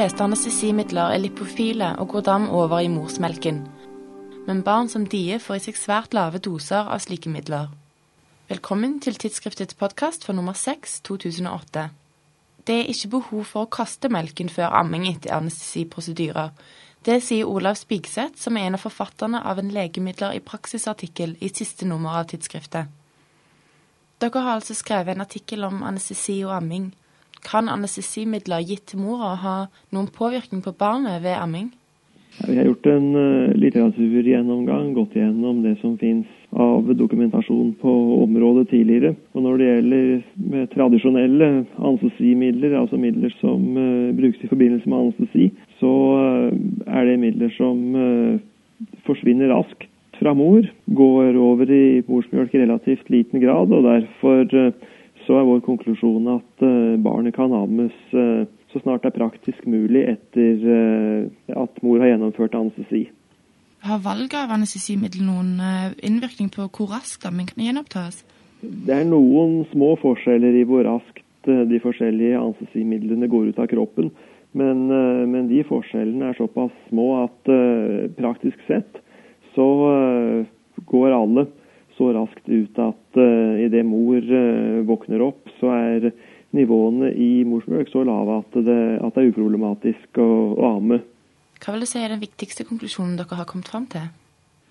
fleste anestesimidler er lipofile og går dermed over i morsmelken. Men barn som die får i seg svært lave doser av slike midler. Velkommen til tidsskriftets podkast for nummer 6 2008. Det er ikke behov for å kaste melken før amming etter anestesiprosedyrer. Det sier Olav Spigseth, som er en av forfatterne av en legemidler i praksis-artikkel i siste nummer av tidsskriftet. Dere har altså skrevet en artikkel om anestesi og amming. Kan anestesimidler gitt til mora ha noen påvirkning på barnet ved amming? Vi har gjort en uh, litteraturgjennomgang, gått gjennom det som finnes av dokumentasjon på området tidligere. Og Når det gjelder tradisjonelle anestesimidler, altså midler som uh, brukes i forbindelse med anestesi, så uh, er det midler som forsvinner raskt fra mor, går over i morsmjølk i relativt liten grad, og derfor så er vår konklusjon at barnet kan ammes så snart det er praktisk mulig etter eh, at mor har gjennomført anestesi. Har valget av anestesimiddel noen eh, innvirkning på hvor raskt ammen kan gjenopptas? Det er noen små forskjeller i hvor raskt eh, de forskjellige anestesimidlene går ut av kroppen. Men, men de forskjellene er såpass små at praktisk sett så går alle så raskt ut at uh, idet mor våkner opp, så er nivåene i morsmjølk så lave at det, at det er uproblematisk å, å, amme. Hva vil du si er den viktigste konklusjonen dere har kommet fram til?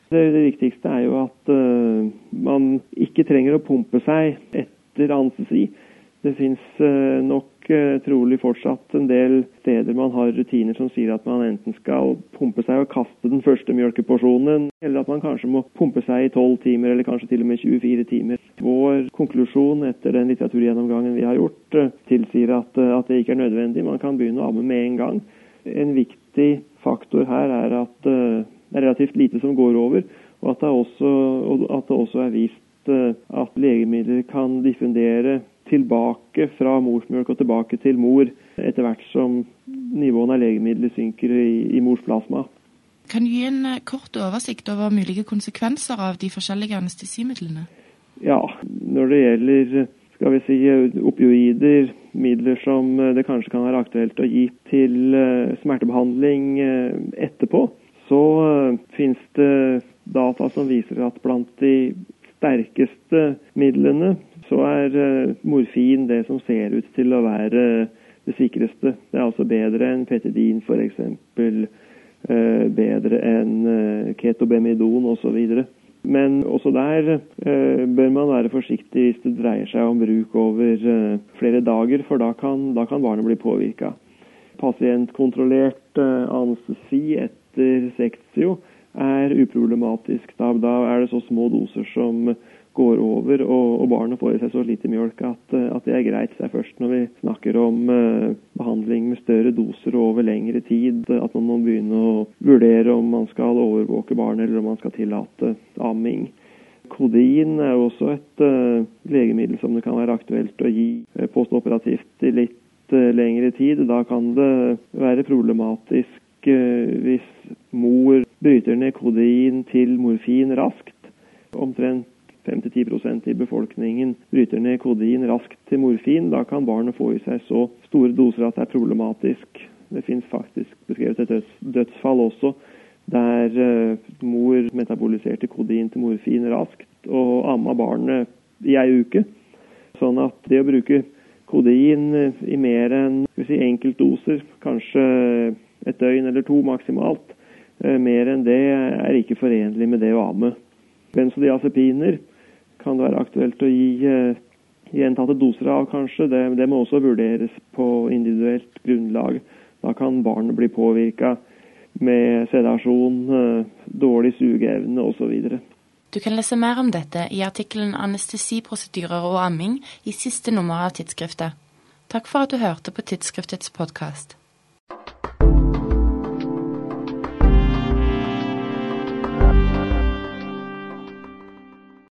Det, det viktigste er jo at uh, man ikke trenger å pumpe seg etter anestesi. Det fins uh, nok trolig fortsatt en del steder man har rutiner som sier at man enten skal pumpe seg og kaste den første mjølkeporsjonen, eller at man kanskje må pumpe seg i 12 timer, eller kanskje til og med 24 timer. Vår konklusjon etter den litteraturgjennomgangen vi har gjort, uh, tilsier at, uh, at, det ikke er nødvendig. Man kan begynne å amme med en gang. En viktig faktor her er at det er relativt lite som går over, og at det også, at det også er vist at legemidler kan diffundere tilbake fra morsmjølk og tilbake til mor etter hvert som nivåene av legemidler synker i, i mors plasma. Kan du gi en eh, kort oversikt over mulige konsekvenser av de forskjellige anestesimidlene? Ja, når det gjelder skal vi si, opioider, midler som eh, det kanskje kan være aktuelt å gi til eh, smertebehandling etterpå, så finnes det data som viser at blant de sterkeste midlene morfin det som ser ut til å være det sikreste. Det er altså bedre enn petidin f.eks. Eh, bedre enn uh, ketobemidon osv. Men også der uh, bør man være forsiktig hvis det dreier seg om bruk over flere dager, for da kan, da kan barnet bli påvirka. Pasientkontrollert anestesi etter sektio er uproblematisk. Da, da er det så små doser som går over, og, og barnet får i seg så lite mjølk at, eh, at, det er greit. Det er først når vi snakker om uh, behandling med større doser og over lengre tid, at man må begynne å vurdere om man skal overvåke barnet, eller om man skal tillate amming. Kodin er jo også et uh, legemiddel som det kan være aktuelt å gi uh, postoperativt i litt lengre tid. Da kan det være problematisk hvis mor bryter ned kodin til morfin raskt. Omtrent 5-10 i befolkningen bryter ned kodin raskt til morfin. Da kan barnet få i seg så store doser at det er problematisk. Det finnes faktisk beskrevet et dødsfall også der uh, mor metaboliserte kodin til morfin raskt og amma barnet i ei uke. Sånn at det å bruke kodin i mer enn si, enkeltdoser, kanskje et døgn eller to maksimalt, uh, mer enn det er ikke forenlig med det å amme. Benzodiazepiner kan det være aktuelt å gi eh, gjentatte doser av, kanskje. Det, det, må også vurderes på individuelt grunnlag. Da kan barnet bli påvirka med sedasjon, eh, dårlig sugeevne osv. Du kan lese mer om dette i artikkelen 'Anestesiprosedyrer og amming' i siste nummer av tidsskriftet. Takk for at du hørte på tidsskriftets podkast.